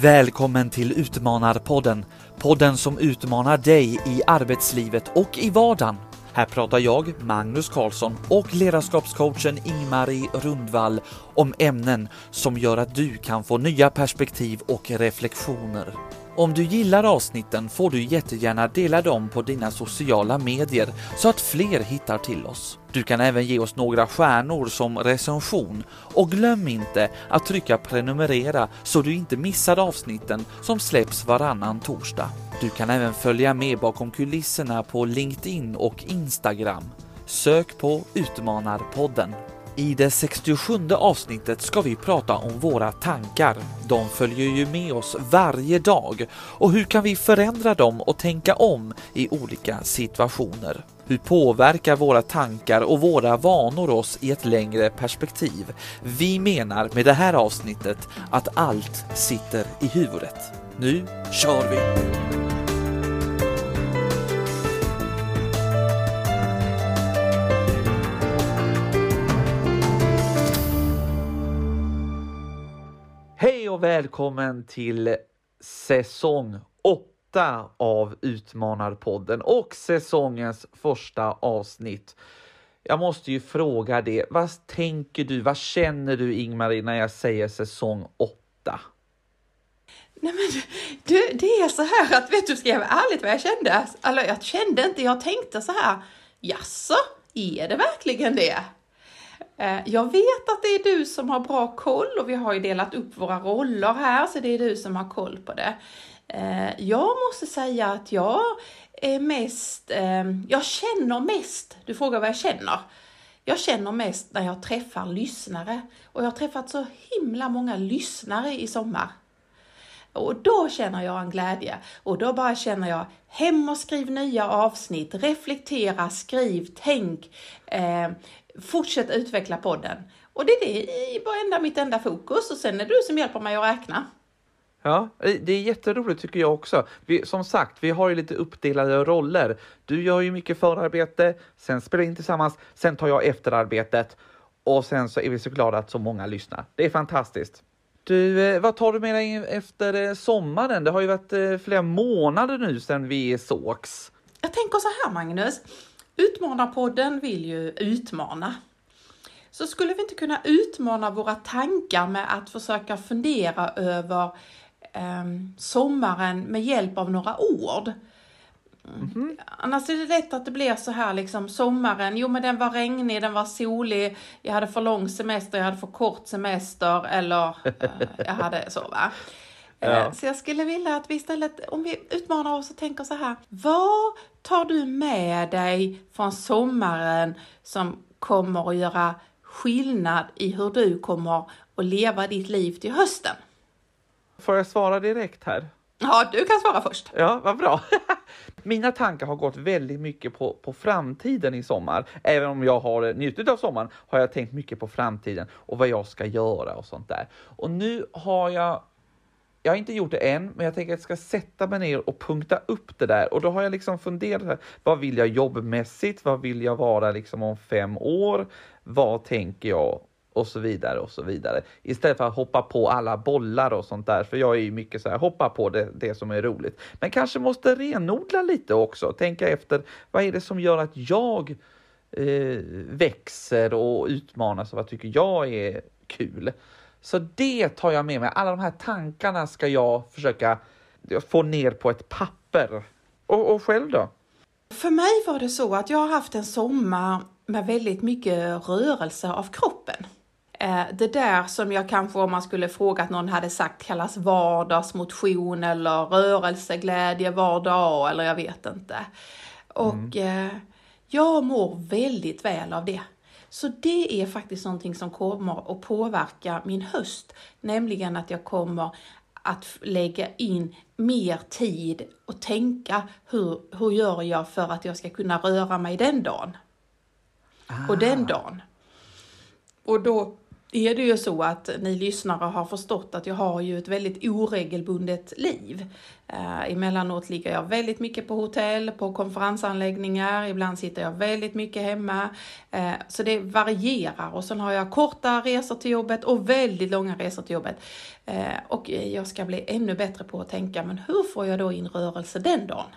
Välkommen till Utmanarpodden. Podden som utmanar dig i arbetslivet och i vardagen. Här pratar jag, Magnus Karlsson och ledarskapscoachen Ingmarie Rundvall om ämnen som gör att du kan få nya perspektiv och reflektioner. Om du gillar avsnitten får du jättegärna dela dem på dina sociala medier så att fler hittar till oss. Du kan även ge oss några stjärnor som recension och glöm inte att trycka prenumerera så du inte missar avsnitten som släpps varannan torsdag. Du kan även följa med bakom kulisserna på LinkedIn och Instagram. Sök på Utmanarpodden. I det 67 avsnittet ska vi prata om våra tankar. De följer ju med oss varje dag och hur kan vi förändra dem och tänka om i olika situationer? Hur påverkar våra tankar och våra vanor oss i ett längre perspektiv? Vi menar med det här avsnittet att allt sitter i huvudet. Nu kör vi! Välkommen till säsong 8 av Utmanarpodden och säsongens första avsnitt. Jag måste ju fråga det, vad tänker du, vad känner du Ingmarie när jag säger säsong 8? Nej men du, det är så här att, vet du, ska jag vara ärlig vad jag kände? Alltså, jag kände inte, jag tänkte så här, jaså, är det verkligen det? Eh, jag vet att det är du som har bra koll och vi har ju delat upp våra roller här, så det är du som har koll på det. Eh, jag måste säga att jag är mest, eh, jag känner mest, du frågar vad jag känner. Jag känner mest när jag träffar lyssnare och jag har träffat så himla många lyssnare i sommar. Och då känner jag en glädje och då bara känner jag hem och skriv nya avsnitt, reflektera, skriv, tänk, eh, fortsätt utveckla podden. Och det är det i enda, mitt enda fokus och sen är det du som hjälper mig att räkna. Ja, det är jätteroligt tycker jag också. Vi, som sagt, vi har ju lite uppdelade roller. Du gör ju mycket förarbete, sen spelar vi in tillsammans, sen tar jag efterarbetet och sen så är vi så glada att så många lyssnar. Det är fantastiskt. Du, eh, vad tar du med dig efter eh, sommaren? Det har ju varit eh, flera månader nu sedan vi sågs. Jag tänker så här Magnus, Utmanarpodden vill ju utmana. Så skulle vi inte kunna utmana våra tankar med att försöka fundera över eh, sommaren med hjälp av några ord? Mm -hmm. Annars är det lätt att det blir så här liksom sommaren, jo men den var regnig, den var solig, jag hade för lång semester, jag hade för kort semester eller eh, jag hade så va. Ja. Eh, så jag skulle vilja att vi istället, om vi utmanar oss och tänker så här, vad tar du med dig från sommaren som kommer att göra skillnad i hur du kommer att leva ditt liv till hösten? Får jag svara direkt här? Ja, du kan svara först. Ja, vad bra. Mina tankar har gått väldigt mycket på, på framtiden i sommar. Även om jag har njutit av sommaren har jag tänkt mycket på framtiden och vad jag ska göra och sånt där. Och nu har jag jag har inte gjort det än, men jag tänker att jag ska sätta mig ner och punkta upp det där. Och då har jag liksom funderat, här, vad vill jag jobbmässigt? Vad vill jag vara liksom om fem år? Vad tänker jag? Och så vidare och så vidare. Istället för att hoppa på alla bollar och sånt där, för jag är ju mycket så här, hoppa på det, det som är roligt. Men kanske måste renodla lite också, tänka efter, vad är det som gör att jag eh, växer och utmanas och vad tycker jag är kul? Så det tar jag med mig. Alla de här tankarna ska jag försöka få ner på ett papper. Och, och själv då? För mig var det så att jag har haft en sommar med väldigt mycket rörelse av kroppen. Eh, det där som jag kanske om man skulle frågat någon hade sagt kallas vardagsmotion eller rörelseglädje var dag eller jag vet inte. Och mm. Eh, jag mår väldigt väl av det. Så det är faktiskt någonting som kommer att påverka min höst, nämligen att jag kommer att lägga in mer tid och tänka hur, hur gör jag för att jag ska kunna röra mig den dagen? Ah. Och den dagen. Och då är det ju så att ni lyssnare har förstått att jag har ju ett väldigt oregelbundet liv. Eh, emellanåt ligger jag väldigt mycket på hotell, på konferensanläggningar, ibland sitter jag väldigt mycket hemma. Eh, så det varierar och sen har jag korta resor till jobbet och väldigt långa resor till jobbet. Eh, och jag ska bli ännu bättre på att tänka, men hur får jag då in rörelse den dagen?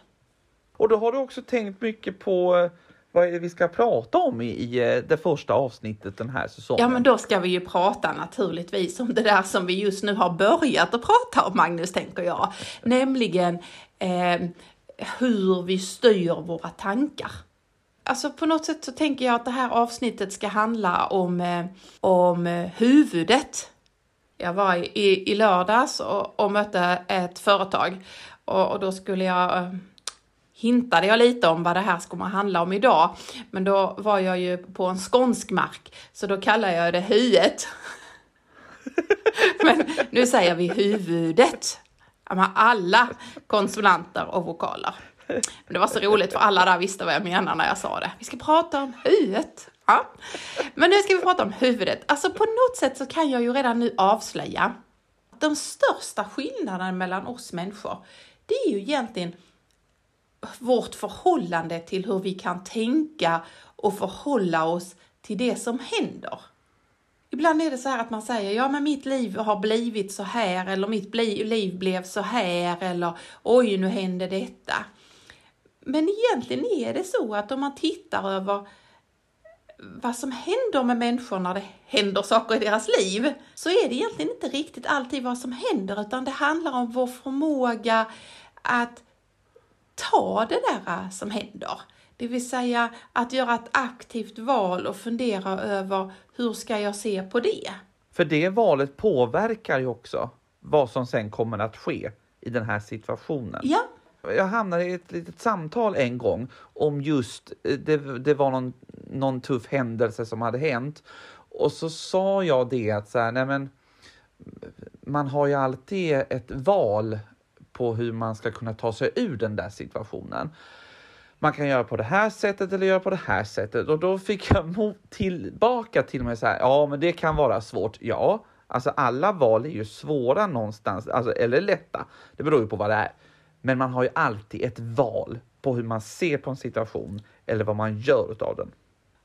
Och då har du också tänkt mycket på eh, vad är det vi ska prata om i, i eh, det första avsnittet den här säsongen? Ja, men då ska vi ju prata naturligtvis om det där som vi just nu har börjat att prata om, Magnus, tänker jag. Nämligen eh, hur vi styr våra tankar. Alltså på något sätt så tänker jag att det här avsnittet ska handla om, eh, om eh, huvudet. Jag var i, i lördags och, och mötte ett företag och, och då skulle jag eh, hintade jag lite om vad det här skulle handla om idag. Men då var jag ju på en skånsk mark, så då kallar jag det huet. Men nu säger vi huvudet. Alla konsonanter och vokaler. Men det var så roligt för alla där visste vad jag menade när jag sa det. Vi ska prata om huvudet. Ja. Men nu ska vi prata om huvudet. Alltså på något sätt så kan jag ju redan nu avslöja de största skillnaderna mellan oss människor, det är ju egentligen vårt förhållande till hur vi kan tänka och förhålla oss till det som händer. Ibland är det så här att man säger, ja men mitt liv har blivit så här eller mitt liv blev så här eller oj nu hände detta. Men egentligen är det så att om man tittar över vad som händer med människor när det händer saker i deras liv, så är det egentligen inte riktigt alltid vad som händer, utan det handlar om vår förmåga att ta det där som händer. Det vill säga att göra ett aktivt val och fundera över hur ska jag se på det? För det valet påverkar ju också vad som sen kommer att ske i den här situationen. Ja. Jag hamnade i ett litet samtal en gång om just, eh, det, det var någon, någon tuff händelse som hade hänt och så sa jag det att så här, nej men man har ju alltid ett val på hur man ska kunna ta sig ur den där situationen. Man kan göra på det här sättet eller göra på det här sättet och då fick jag tillbaka till mig så här. Ja, men det kan vara svårt. Ja, alltså alla val är ju svåra någonstans, alltså, eller lätta. Det beror ju på vad det är. Men man har ju alltid ett val på hur man ser på en situation eller vad man gör av den.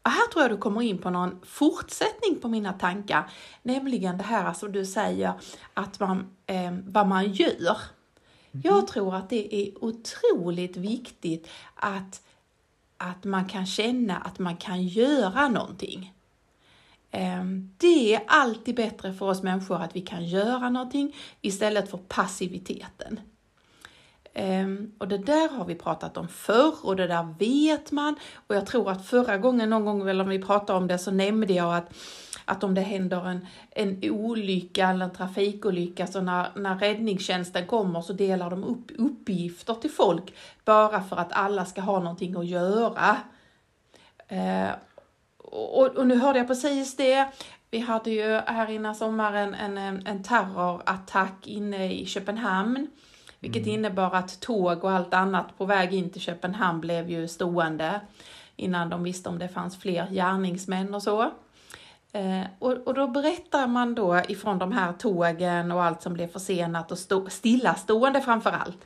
Här tror jag du kommer in på någon fortsättning på mina tankar, nämligen det här som du säger att man, eh, vad man gör. Jag tror att det är otroligt viktigt att, att man kan känna att man kan göra någonting. Ehm, det är alltid bättre för oss människor att vi kan göra någonting istället för passiviteten. Ehm, och det där har vi pratat om förr och det där vet man. Och jag tror att förra gången, någon gång väl om vi pratade om det, så nämnde jag att att om det händer en, en olycka eller en trafikolycka, så när, när räddningstjänsten kommer så delar de upp uppgifter till folk bara för att alla ska ha någonting att göra. Eh, och, och, nu hörde jag precis det. Vi hade ju här innan sommaren en, en, en terrorattack inne i Köpenhamn. Vilket mm. innebar att tåg och allt annat på väg in till Köpenhamn blev ju stående innan de visste om det fanns fler gärningsmän och så. Eh, och, och, då berättar man då ifrån de här tågen och allt som blev försenat och stå, stillastående framför allt,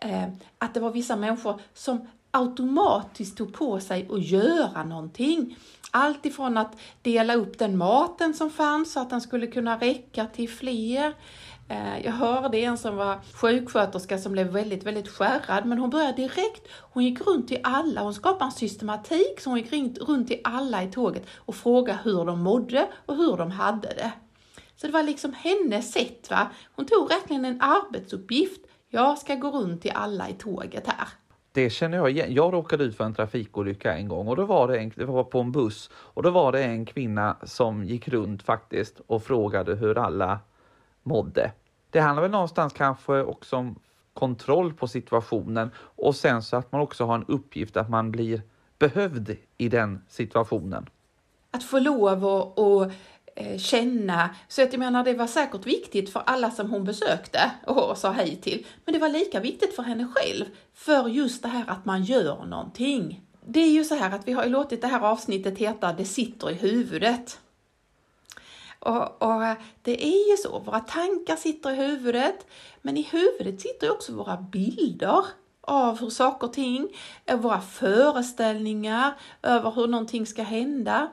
eh, att det var vissa människor som automatiskt tog på sig att göra någonting. Allt ifrån att dela upp den maten som fanns så att den skulle kunna räcka till fler, Eh, Eh, jag hörde en som var sjuksköterska som blev väldigt, väldigt skärrad, men hon började direkt, hon gick runt till alla, hon skapade en systematik, så hon gick runt till alla i tåget och frågade hur de mådde och hur de hade det. Så det var liksom hennes sätt, va. Hon tog verkligen en arbetsuppgift. Jag ska gå runt till alla i tåget här. Det känner jag igen. Jag råkade ut för en trafikolycka en gång och då var det, en, det var på en buss och då var det en kvinna som gick runt faktiskt och frågade hur alla mådde. Det handlar väl någonstans kanske också om kontroll på situationen och sen så att man också har en uppgift att man blir behövd i den situationen. Att få lov att och, eh, känna, så att jag menar det var säkert viktigt för alla som hon besökte och sa hej till, men det var lika viktigt för henne själv, för just det här att man gör någonting. Det är ju så här att vi har låtit det här avsnittet heta Det sitter i huvudet. Och, och det är ju så, våra tankar sitter i huvudet, men i huvudet sitter också våra bilder av hur saker och ting, eh, våra föreställningar över hur någonting ska hända.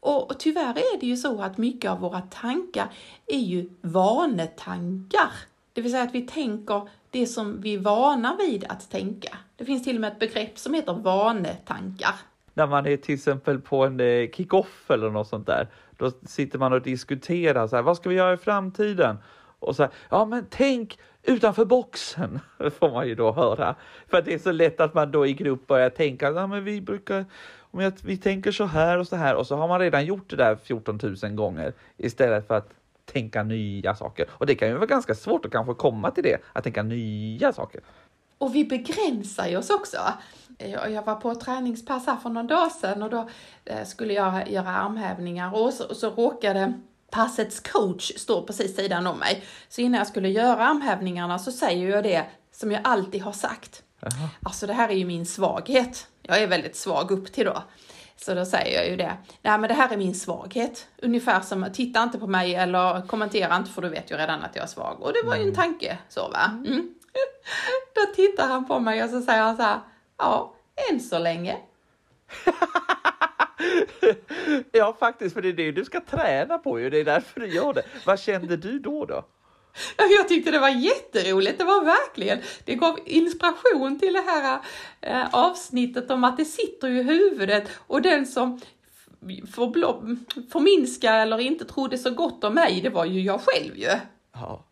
Och, och tyvärr är det ju så att mycket av våra tankar är ju vanetankar. Det vill säga att vi tänker det som vi är vana vid att tänka. Det finns till och med ett begrepp som heter vanetankar. När man är till exempel på en eh, kick-off eller något sånt där, då sitter man och diskuterar så här, vad ska vi göra i framtiden? Och så här, ja men tänk utanför boxen, får man ju då höra. För det är så lätt att man då i grupp börjar tänka, ja men vi brukar, om jag, vi tänker så här och så här och så har man redan gjort det där 14 000 gånger istället för att tänka nya saker. Och det kan ju vara ganska svårt att kanske komma till det, att tänka nya saker. Och vi begränsar ju oss också. Jag var på ett träningspass här för någon dag sedan och då eh, skulle jag göra armhävningar och så, och så råkade passets coach stå precis sidan om mig. Så innan jag skulle göra armhävningarna så säger jag det som jag alltid har sagt. Aha. Alltså det här är ju min svaghet. Jag är väldigt svag upp till då. Så då säger jag ju det. Nej men det här är min svaghet. Ungefär som, titta inte på mig eller kommentera inte för du vet ju redan att jag är svag. Och det var ju en mm. tanke så va. Mm. mm. Då tittar han på mig och så säger han så här, ja, än så länge. ja, faktiskt, för det är det du ska träna på ju. Det är därför du gör det. Vad kände du då? då? Jag tyckte det var jätteroligt, det var verkligen, det gav inspiration till det här äh, avsnittet om att det sitter i huvudet och den som får förminska eller inte trodde så gott om mig, det var ju jag själv ju. Ja,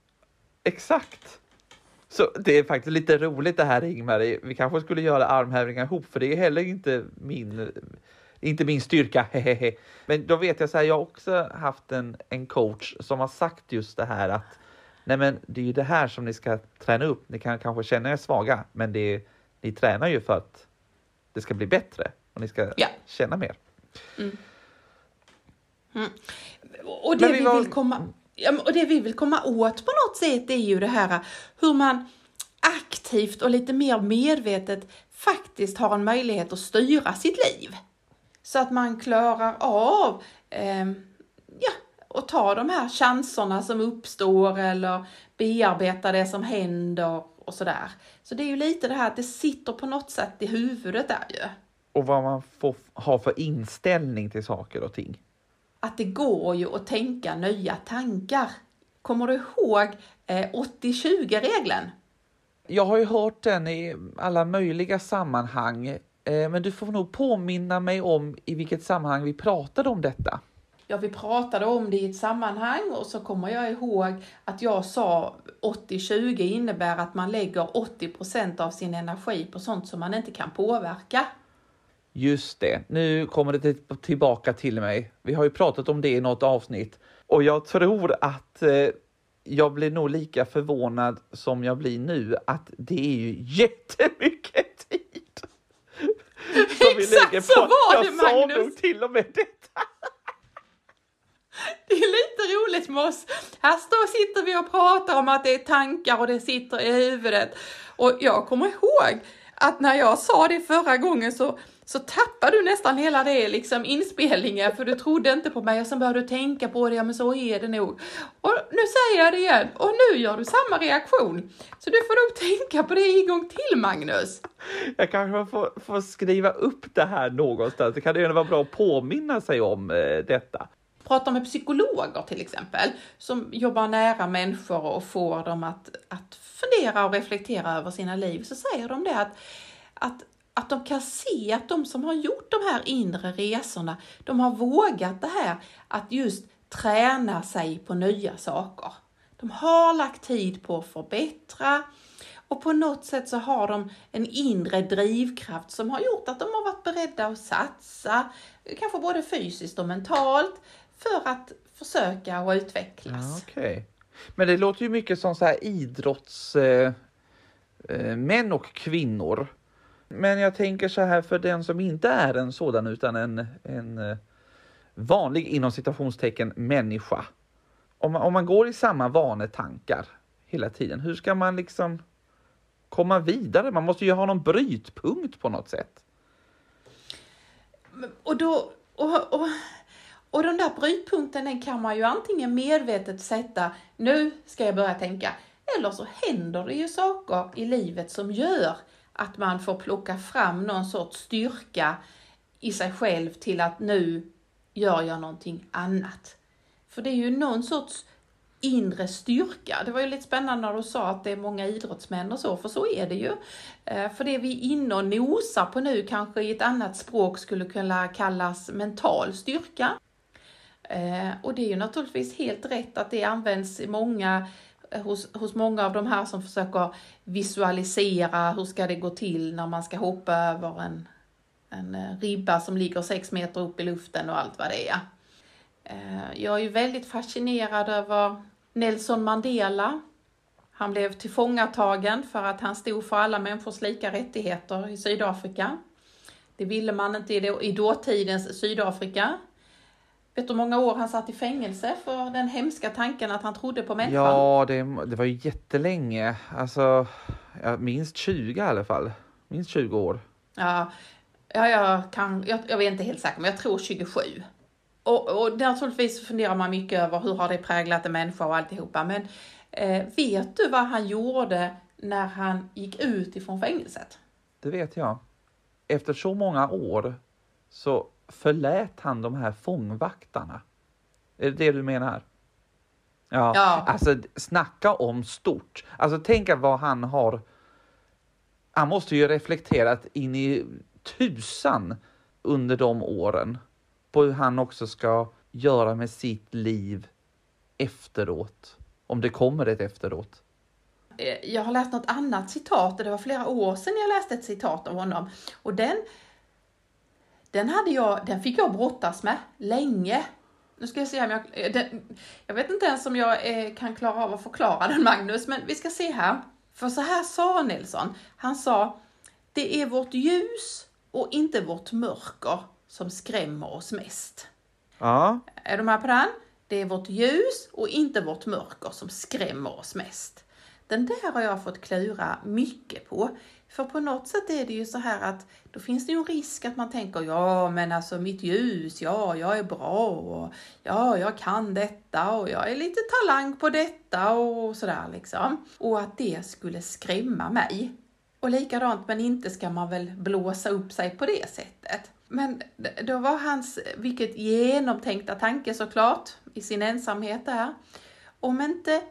exakt. Så det är faktiskt lite roligt det här Ingmar. Vi kanske skulle göra armhävningar ihop för det är heller inte min, inte min styrka. Men då vet jag så här, jag har också haft en, en coach som har sagt just det här att nej men det är ju det här som ni ska träna upp. Ni kan kanske känna er svaga, men det är, ni tränar ju för att det ska bli bättre och ni ska ja. känna mer. Mm. Mm. Och det vi, vi var... vill komma och det vi vill komma åt på något sätt är ju det här hur man aktivt och lite mer medvetet faktiskt har en möjlighet att styra sitt liv. Så att man klarar av eh, ja, att ta de här chanserna som uppstår eller bearbeta det som händer och sådär. Så det är ju lite det här att det sitter på något sätt i huvudet där ju. Och vad man får ha för inställning till saker och ting att det går ju att tänka nya tankar. Kommer du ihåg eh, 80-20-regeln? Jag har ju hört den i alla möjliga sammanhang, eh, men du får nog påminna mig om i vilket sammanhang vi pratade om detta. Ja, vi pratade om det i ett sammanhang och så kommer jag ihåg att jag sa 80-20 innebär att man lägger 80% av sin energi på sånt som man inte kan påverka. Just det, nu kommer det tillbaka till mig. Vi har ju pratat om det i något avsnitt och jag tror att eh, jag blir nog lika förvånad som jag blir nu att det är ju jättemycket tid. Som Exakt så var det jag Magnus! Jag sa nog till och med detta. Det är lite roligt med oss. Här står, sitter vi och pratar om att det är tankar och det sitter i huvudet. Och jag kommer ihåg att när jag sa det förra gången så så tappade du nästan hela det liksom inspelningen för du trodde inte på mig och sen började du tänka på det, ja men så är det nog. Och nu säger jag det igen och nu gör du samma reaktion. Så du får nog tänka på det en gång till Magnus. Jag kanske får, får skriva upp det här någonstans. Det kan ju vara bra att påminna sig om eh, detta pratar med psykologer till exempel, som jobbar nära människor och får dem att, att fundera och reflektera över sina liv, så säger de det att, att att de kan se att de som har gjort de här inre resorna, de har vågat det här att just träna sig på nya saker. De har lagt tid på att förbättra och på något sätt så har de en inre drivkraft som har gjort att de har varit beredda att satsa, kanske både fysiskt och mentalt, för att försöka och utvecklas. Ja, okay. Men det låter ju mycket som så här idrottsmän eh, eh och kvinnor men jag tänker så här för den som inte är en sådan utan en, en eh, vanlig inom citationstecken människa. Om man, om man går i samma vanetankar hela tiden, hur ska man liksom komma vidare? Man måste ju ha någon brytpunkt på något sätt. Och då, och, och, Och den där brytpunkten den kan man ju antingen medvetet sätta, nu ska jag börja tänka, eller så händer det ju saker i livet som gör att man får plocka fram någon sorts styrka i sig själv till att nu gör jag någonting annat. För det är ju någon sorts inre styrka. Det var ju lite spännande när du sa att det är många idrottsmän och så, för så är det ju. Eh, för det vi är inne och nosar på nu kanske i ett annat språk skulle kunna kallas mental styrka. Eh, och det är ju naturligtvis helt rätt att det används i många hos, hos många av de här som försöker visualisera hur ska det gå till när man ska hoppa över en, en eh, ribba som ligger sex meter upp i luften och allt vad det är. Eh, jag är ju väldigt fascinerad över Nelson Mandela. Han blev tillfångatagen för att han stod för alla människors lika rättigheter i Sydafrika. Det ville man inte i dåtidens Sydafrika. Vet du hur många år han satt i fängelse för den hemska tanken att han trodde på människan? Ja, det, det var ju jättelänge. Alltså, minst 20 i alla fall. Minst 20 år. Ja, ja jag, kan, jag, jag vet inte helt säkert, men jag tror 27. Och, och naturligtvis funderar man mycket över hur har det präglat en människa och alltihopa. Men eh, vet du vad han gjorde när han gick ut ifrån fängelset? Det vet jag. Efter så många år så förlät han de här fångvaktarna. Är det det du menar? Ja, ja. alltså snacka om stort. Alltså tänk vad han har. Han måste ju reflekterat in i tusan under de åren på hur han också ska göra med sitt liv efteråt. Om det kommer ett efteråt. Eh, jag har läst något annat citat det var flera år sedan jag läste ett citat av honom. Och den, den, hade jag, den fick jag brottas med länge. Nu ska jag se om jag... Eh, den, jag vet inte ens om jag eh, kan klara av att förklara den Magnus, men vi ska se här. För så här sa Nilsson. Han sa, det är vårt ljus och inte vårt mörker som skrämmer oss mest. Ja. Är du med på den? Det är vårt ljus och inte vårt mörker som skrämmer oss mest. Den där har jag fått klura mycket på. För på något sätt är det ju så här att då finns det ju en risk att man tänker ja men alltså mitt ljus, ja jag är bra och ja jag kan detta och jag är lite talang på detta och sådär liksom. Och att det skulle skrämma mig. Och likadant men inte ska man väl blåsa upp sig på det sättet. Men då var hans, vilket genomtänkta tanke såklart, i sin ensamhet där. Om inte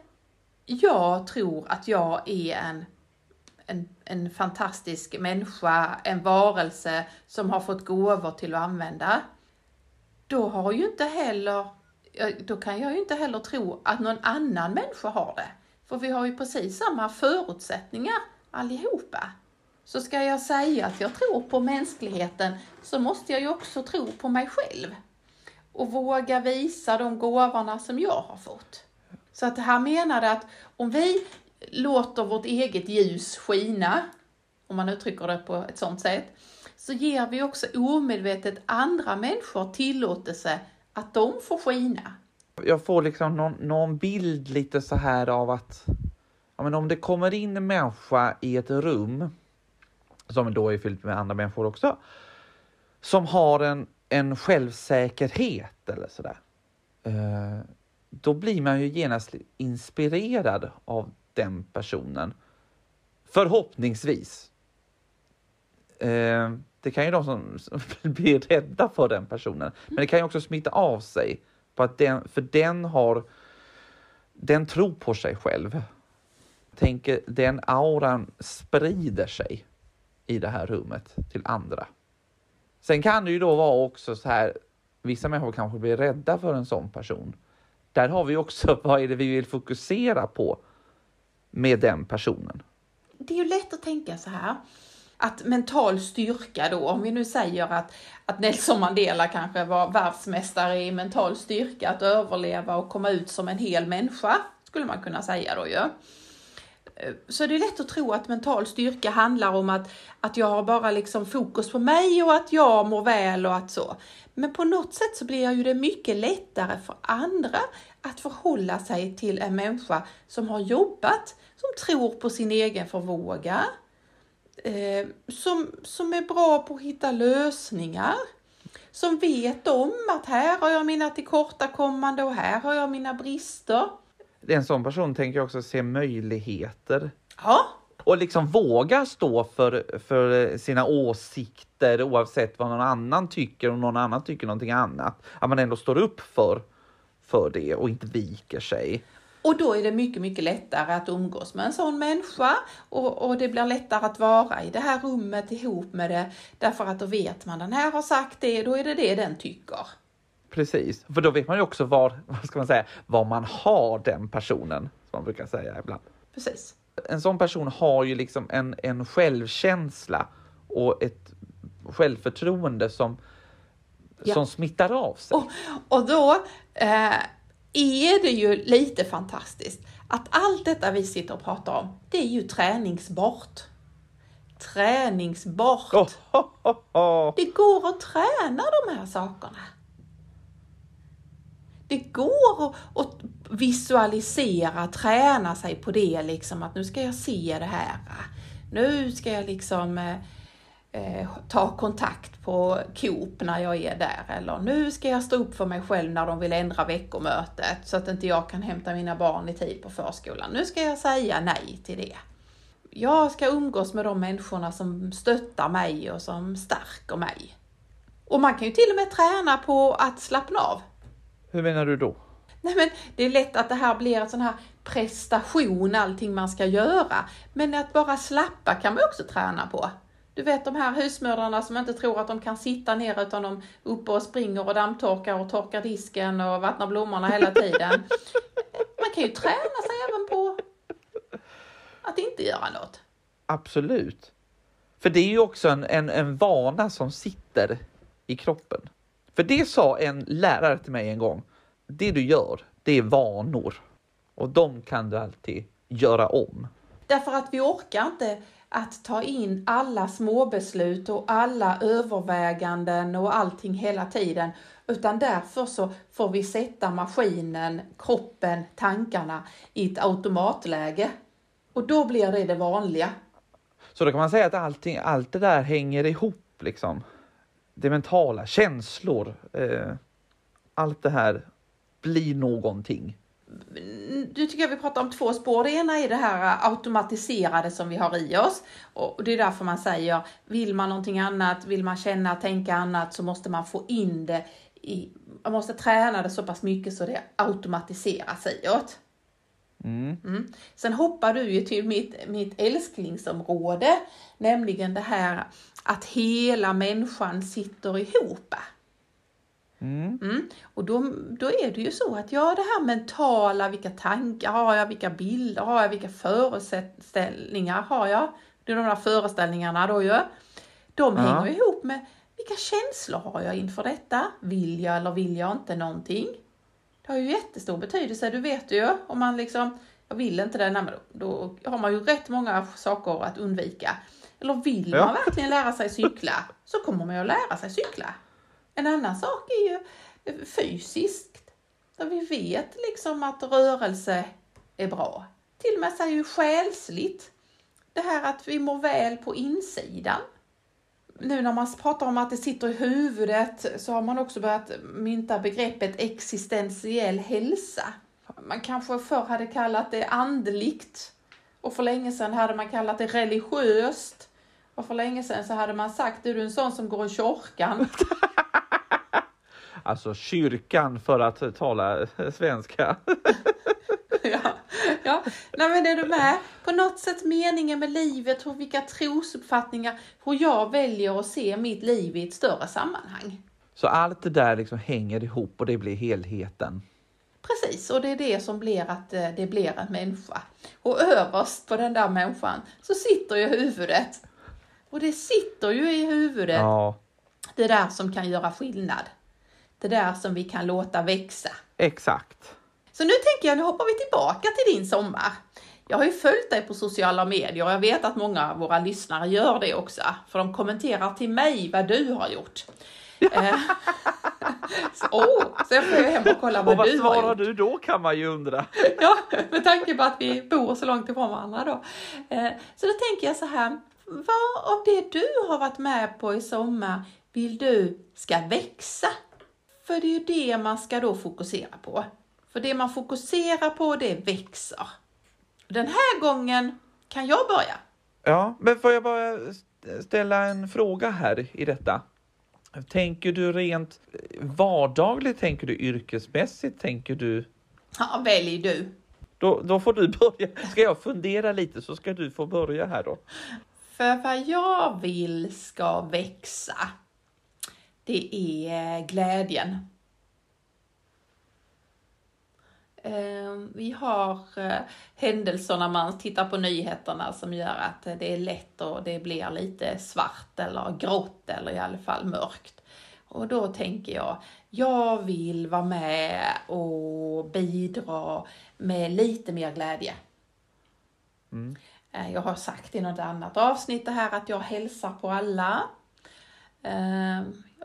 jag tror att jag är en, en, en fantastisk människa, en varelse som har fått gåvor till att använda, då har ju inte heller, då kan jag ju inte heller tro att någon annan människa har det. För vi har ju precis samma förutsättningar allihopa. Så ska jag säga att jag tror på mänskligheten så måste jag ju också tro på mig själv. Och våga visa de gåvorna som jag har fått. Så att det här menade att om vi låter vårt eget ljus skina, om man uttrycker det på ett sådant sätt, så ger vi också omedvetet andra människor tillåtelse att de får skina. Jag får liksom någon, någon bild lite så här av att ja, men om det kommer in en människa i ett rum som då är fyllt med andra människor också, som har en, en självsäkerhet eller sådär. Eh, då blir man ju genast inspirerad av den personen. Förhoppningsvis. Eh, det kan ju de som, som blir rädda för den personen, men det kan ju också smitta av sig på att den, för den har, den tror på sig själv. Tänker den auran sprider sig i det här rummet till andra. Sen kan det ju då vara också så här, vissa människor kanske blir rädda för en sån person. Där har vi också, vad är det vi vill fokusera på med den personen? Det är ju lätt att tänka så här, att mental styrka då, om vi nu säger att, att Nelson Mandela kanske var världsmästare i mental styrka, att överleva och komma ut som en hel människa, skulle man kunna säga då ju. Så det är lätt att tro att mental styrka handlar om att, att jag har bara liksom fokus på mig och att jag mår väl och att så. Men på något sätt så blir ju det mycket lättare för andra att förhålla sig till en människa som har jobbat, som tror på sin egen förmåga, eh, som, som är bra på att hitta lösningar, som vet om att här har jag mina tillkortakommande och här har jag mina brister. En sån person tänker också se möjligheter Ja, och liksom våga stå för, för sina åsikter oavsett vad någon annan tycker och någon annan tycker någonting annat. Att man ändå står upp för, för det och inte viker sig. och då är det mycket, mycket lättare att umgås med en sån människa och, och det blir lättare att vara i det här rummet ihop med det därför att då vet man den här har sagt det, då är det det den tycker. Precis, för då vet man ju också var, vad ska man säga, var man har den personen, som man brukar säga ibland. Precis. En sån person har ju liksom en, en självkänsla och ett självförtroende som, Ja. som smittar av sig. Och, och då eh, är det ju lite fantastiskt att allt detta vi sitter och pratar om, det är ju träningsbart. Träningsbart. Oh, ho, ho. Det går att träna de här sakerna. Det går att, visualisera, träna sig på det liksom att nu ska jag se det här. Nu ska jag liksom eh, eh, ta kontakt på Coop när jag är där eller nu ska jag stå upp för mig själv när de vill ändra veckomötet så att inte jag kan hämta mina barn i tid på förskolan. Nu ska jag säga nej till det. Jag ska umgås med de människorna som stöttar mig och som stärker mig. Och man kan ju till och med träna på att slappna av. Hur menar du då? Nej men det är lätt att det här blir en sån här prestation, allting man ska göra. Men att bara slappa kan man också träna på. Du vet de här husmödrarna som inte tror att de kan sitta ner utan de uppe och springer och dammtorkar och torkar disken och vattnar blommorna hela tiden. Man kan ju träna sig även på att inte göra något. Absolut. För det är ju också en, en, en vana som sitter i kroppen. För det sa en lärare till mig en gång. Det du gör, det är vanor. Och de kan du alltid göra om. Därför att vi orkar inte att ta in alla småbeslut och alla överväganden och allting hela tiden. Utan därför så får vi sätta maskinen, kroppen, tankarna i ett automatläge. Och då blir det det vanliga. Så då kan man säga att allting, allt det där hänger ihop liksom. Det mentala, känslor, eh, allt det här blir någonting. Du tycker jag vi pratar om två spår. Det ena är det här automatiserade som vi har i oss. Och det är därför man säger, vill man någonting annat, vill man känna, tänka annat så måste man få in det i, man måste träna det så pass mycket så det automatiseras iåt. Mm. Mm. Sen hoppar du ju till mitt, mitt älsklingsområde, nämligen det här att hela människan sitter ihop. Mm. Mm. Och då, då är det ju så att ja, det här mentala, vilka tankar har jag, vilka bilder har jag, vilka föreställningar har jag? Det är de där föreställningarna då ju. De Ja. hänger ihop med vilka känslor har jag inför detta? Vill jag eller vill jag inte någonting? Det har ju jättestor betydelse, du vet ju om man liksom, jag vill inte det, nej, då, då har man ju rätt många saker att undvika. Eller vill Ja. man verkligen lära sig cykla så kommer man ju att lära sig cykla. En annan sak är ju fysiskt. Där vi vet liksom att rörelse är bra. Till och med säger ju själsligt. Det här att vi mår väl på insidan. Nu när man pratar om att det sitter i huvudet så har man också börjat mynta begreppet existentiell hälsa. Man kanske förr hade kallat det andligt och för länge sedan hade man kallat det religiöst. Och för länge sedan så hade man sagt, är du en sån som går i kyrkan? Alltså kyrkan för att tala svenska. ja, ja. Nej, men är du med? På något sätt meningen med livet, hur, vilka trosuppfattningar, hur jag väljer att se mitt liv i ett större sammanhang. Så allt det där liksom hänger ihop och det blir helheten. Precis, och det är det som blir att eh, det blir en människa. Och överst på den där människan så sitter ju huvudet. Och det sitter ju i huvudet, Ja, det där som kan göra skillnad. Det där som vi kan låta växa. exakt. Så nu tänker jag, nu hoppar vi tillbaka till din sommar. Jag har ju följt dig på sociala medier och jag vet att många av våra lyssnare gör det också, för de kommenterar till mig vad du har gjort. Eh, så, oh, så jag får ju hem och kolla Och vad vad du har svarar gjort. du då kan man ju undra. Ja, med tanke på att vi bor så långt ifrån varandra då. Eh, så då tänker jag så här, vad av det du har varit med på i sommar vill du ska växa? För det är ju det man ska då fokusera på. För det man fokuserar på, det växer. Den här gången kan jag börja. Ja, men får jag bara ställa en fråga här i detta? Tänker du rent vardagligt? Tänker du yrkesmässigt? Tänker du? Ja, välj du. Då, då får du börja. Ska jag fundera lite så ska du få börja här då. För vad jag vill ska växa, det är glädjen. Vi har eh, händelser när man tittar på nyheterna som gör att det är lätt och det blir lite svart eller grått eller i alla fall mörkt. Och då tänker jag, jag vill vara med och bidra med lite mer glädje. Mm. Eh, jag har sagt i något annat avsnitt det här att jag hälsar på alla.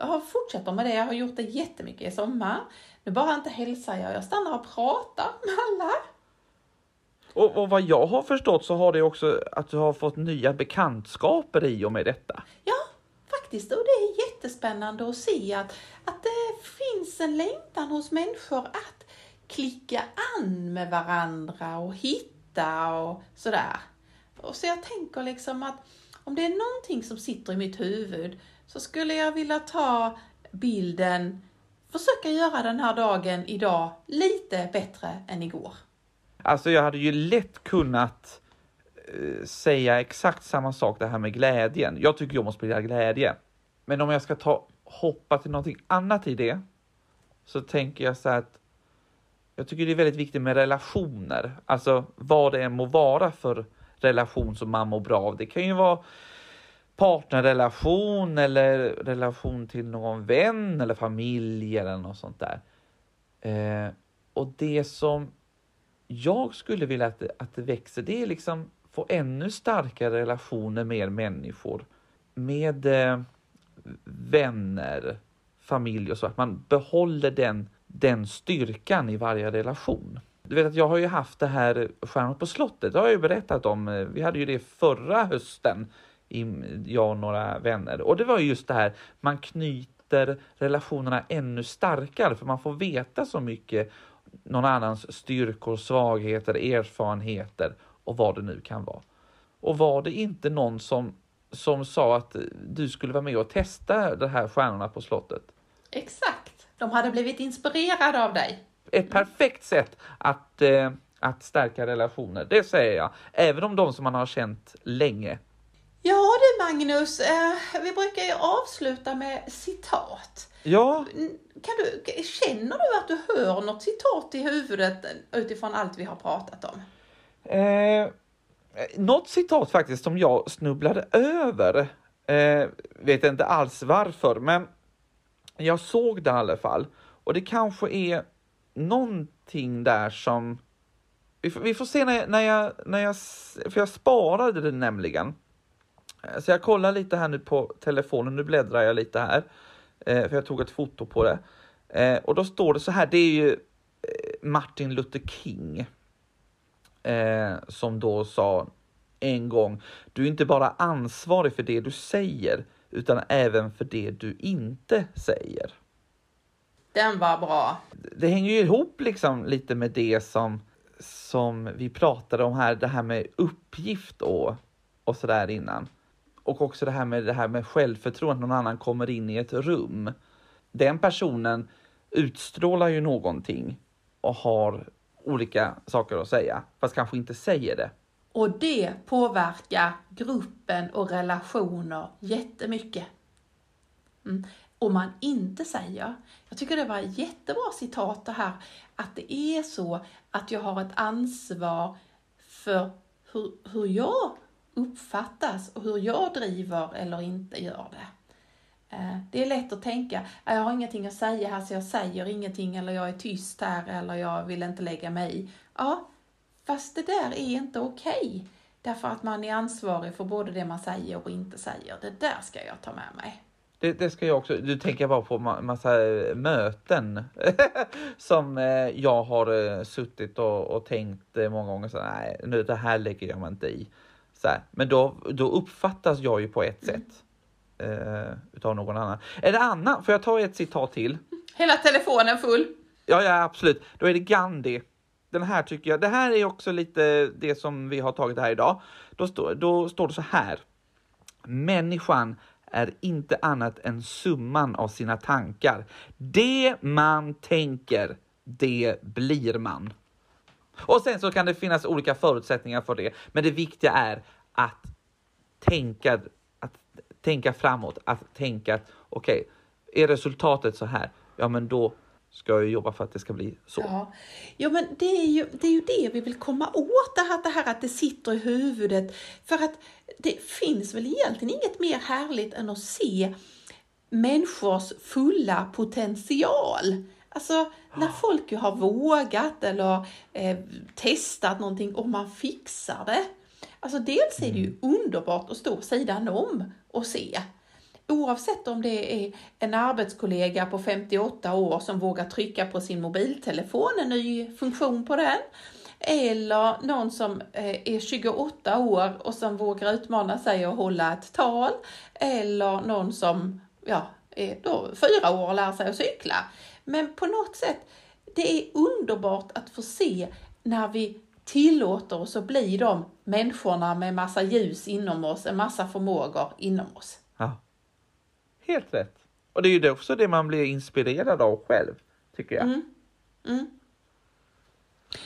Jag fortsätter med det, jag har gjort det jättemycket i sommar. Nu bara inte hälsar jag, jag stannar och pratar med alla. Och, och, vad jag har förstått så har det också att du har fått nya bekantskaper i och med detta. Ja, faktiskt. Och det är jättespännande att se att, att det finns en längtan hos människor att klicka an med varandra och hitta och sådär. Och så jag tänker liksom att om det är någonting som sitter i mitt huvud så skulle jag vilja ta bilden, försöka göra den här dagen idag lite bättre än igår. Alltså jag hade ju lätt kunnat eh, säga exakt samma sak det här med glädjen. Jag tycker jag måste sprida glädje. Men om jag ska ta hoppa till någonting annat i det så tänker jag så här att jag tycker det är väldigt viktigt med relationer, alltså vad det än må vara för relation som man mår bra av. Det kan ju vara partnerrelation eller relation till någon vän eller familj eller något sånt där. Eh, och det som jag skulle vilja att det, att det växer, det är liksom få ännu starkare relationer med människor, med eh, vänner, familj och så, att man behåller den, den styrkan i varje relation. Du vet att jag har ju haft det här Stjärnor på slottet, det har jag ju berättat om. Vi hade ju det förra hösten, jag och några vänner. Och det var just det här, man knyter relationerna ännu starkare för man får veta så mycket någon annans styrkor, svagheter, erfarenheter och vad det nu kan vara. Och var det inte någon som, som sa att du skulle vara med och testa de här Stjärnorna på slottet? Exakt, de hade blivit inspirerade av dig ett perfekt sätt att, eh, att stärka relationer, det säger jag. Även om de som man har känt länge. Ja du Magnus, eh, vi brukar ju avsluta med citat. Ja. Kan du, känner du att du hör något citat i huvudet utifrån allt vi har pratat om? Eh, något citat faktiskt som jag snubblade över. Eh, vet inte alls varför, men jag såg det i alla fall. Och det kanske är någonting där som... Vi får, vi får se när jag, när jag, när jag... För jag sparade det nämligen. Så jag kollar lite här nu på telefonen, nu bläddrar jag lite här. Eh, för jag tog ett foto på det. Eh, och då står det så här, det är ju eh, Martin Luther King. som då sa en gång, du är inte bara ansvarig för det du säger, utan även för det du inte säger. Den var bra. Det hänger ju ihop liksom lite med det som, som vi pratade om här, det här med uppgift och, och sådär innan. Och också det här med det här med självförtroende, någon annan kommer in i ett rum. Den personen utstrålar ju någonting och har olika saker att säga, fast kanske inte säger det. Och det påverkar gruppen och relationer jättemycket. Mm om man inte säger. Jag tycker det var ett jättebra citat det här, att det är så att jag har ett ansvar för hur, hur jag uppfattas och hur jag driver eller inte gör det. Eh, det är lätt att tänka, äh, jag har ingenting att säga här så jag säger ingenting eller jag är tyst här eller jag vill inte lägga mig i. Ja, fast det där är inte okej. Okay, därför att man är ansvarig för både det man säger och inte säger. Det där ska jag ta med mig. Det, det, ska jag också. Du tänker bara på massa eh, möten som eh, jag har suttit och, och tänkt många gånger så nej, nu det här lägger jag mig inte i. Så här. Men då, då uppfattas jag ju på ett mm. sätt. eh, utav någon annan. Är det Anna? Får jag ta ett citat till? Hela telefonen full. Ja, ja, absolut. Då är det Gandhi. Den här tycker jag, det här är också lite det som vi har tagit här idag. Då, stå, då står det så här. Människan är inte annat än summan av sina tankar. Det man tänker, det blir man. Och sen så kan det finnas olika förutsättningar för det, men det viktiga är att tänka, att tänka framåt, att tänka att okej, okay, är resultatet så här, ja men då ska jag jobba för att det ska bli så. Ja, ja men det är, ju, det är ju det vi vill komma åt, det här, det här att det sitter i huvudet. För att det finns väl egentligen inget mer härligt än att se människors fulla potential. Alltså när folk ju har vågat eller eh, testat någonting och man fixar det. Alltså dels är det ju mm. underbart att stå sidan om och se. Oavsett om det är en arbetskollega på 58 år som vågar trycka på sin mobiltelefon, en ny funktion på den, eller någon som eh, är 28 år och som vågar utmana sig att hålla ett tal, eller någon som ja, är då fyra år och lär sig att cykla. Men på något sätt, det är underbart att få se när vi tillåter oss att bli de människorna med massa ljus inom oss, en massa förmågor inom oss. Ja. Helt rätt. Och det är ju också det man blir inspirerad av själv, tycker jag. Mm. Mm.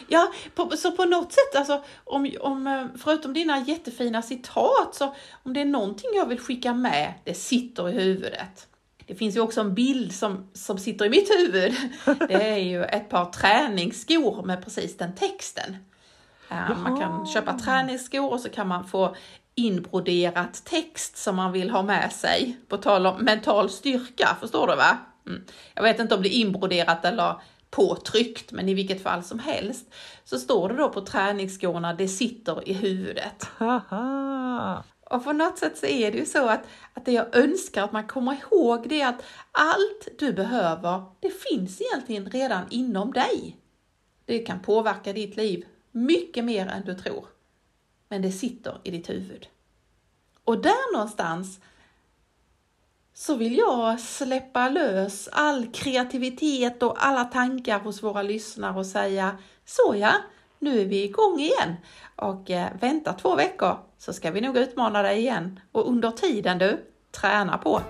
Ja, på, så på något sätt, alltså, om, om, eh, förutom dina jättefina citat, så om det är någonting jag vill skicka med, det sitter i huvudet. Det finns ju också en bild som, som sitter i mitt huvud. Det är ju ett par träningsskor med precis den texten. Jaha. Man kan köpa träningsskor och så kan man få inbroderat text som man vill ha med sig. På tal om mental styrka, förstår du va? Mm. Jag vet inte om det är inbroderat eller påtryckt, men i vilket fall som helst så står det då på träningsskorna, det sitter i huvudet. Och på något sätt så är det ju så att, att det jag önskar att man kommer ihåg det är att allt du behöver, det finns egentligen redan inom dig. Det kan påverka ditt liv mycket mer än du tror. Men det sitter i ditt huvud. Och där någonstans så vill jag släppa lös all kreativitet och alla tankar hos våra lyssnare och säga så ja, nu är vi igång igen. Och eh, vänta två veckor så ska vi nog utmana dig igen. Och under tiden du, träna på.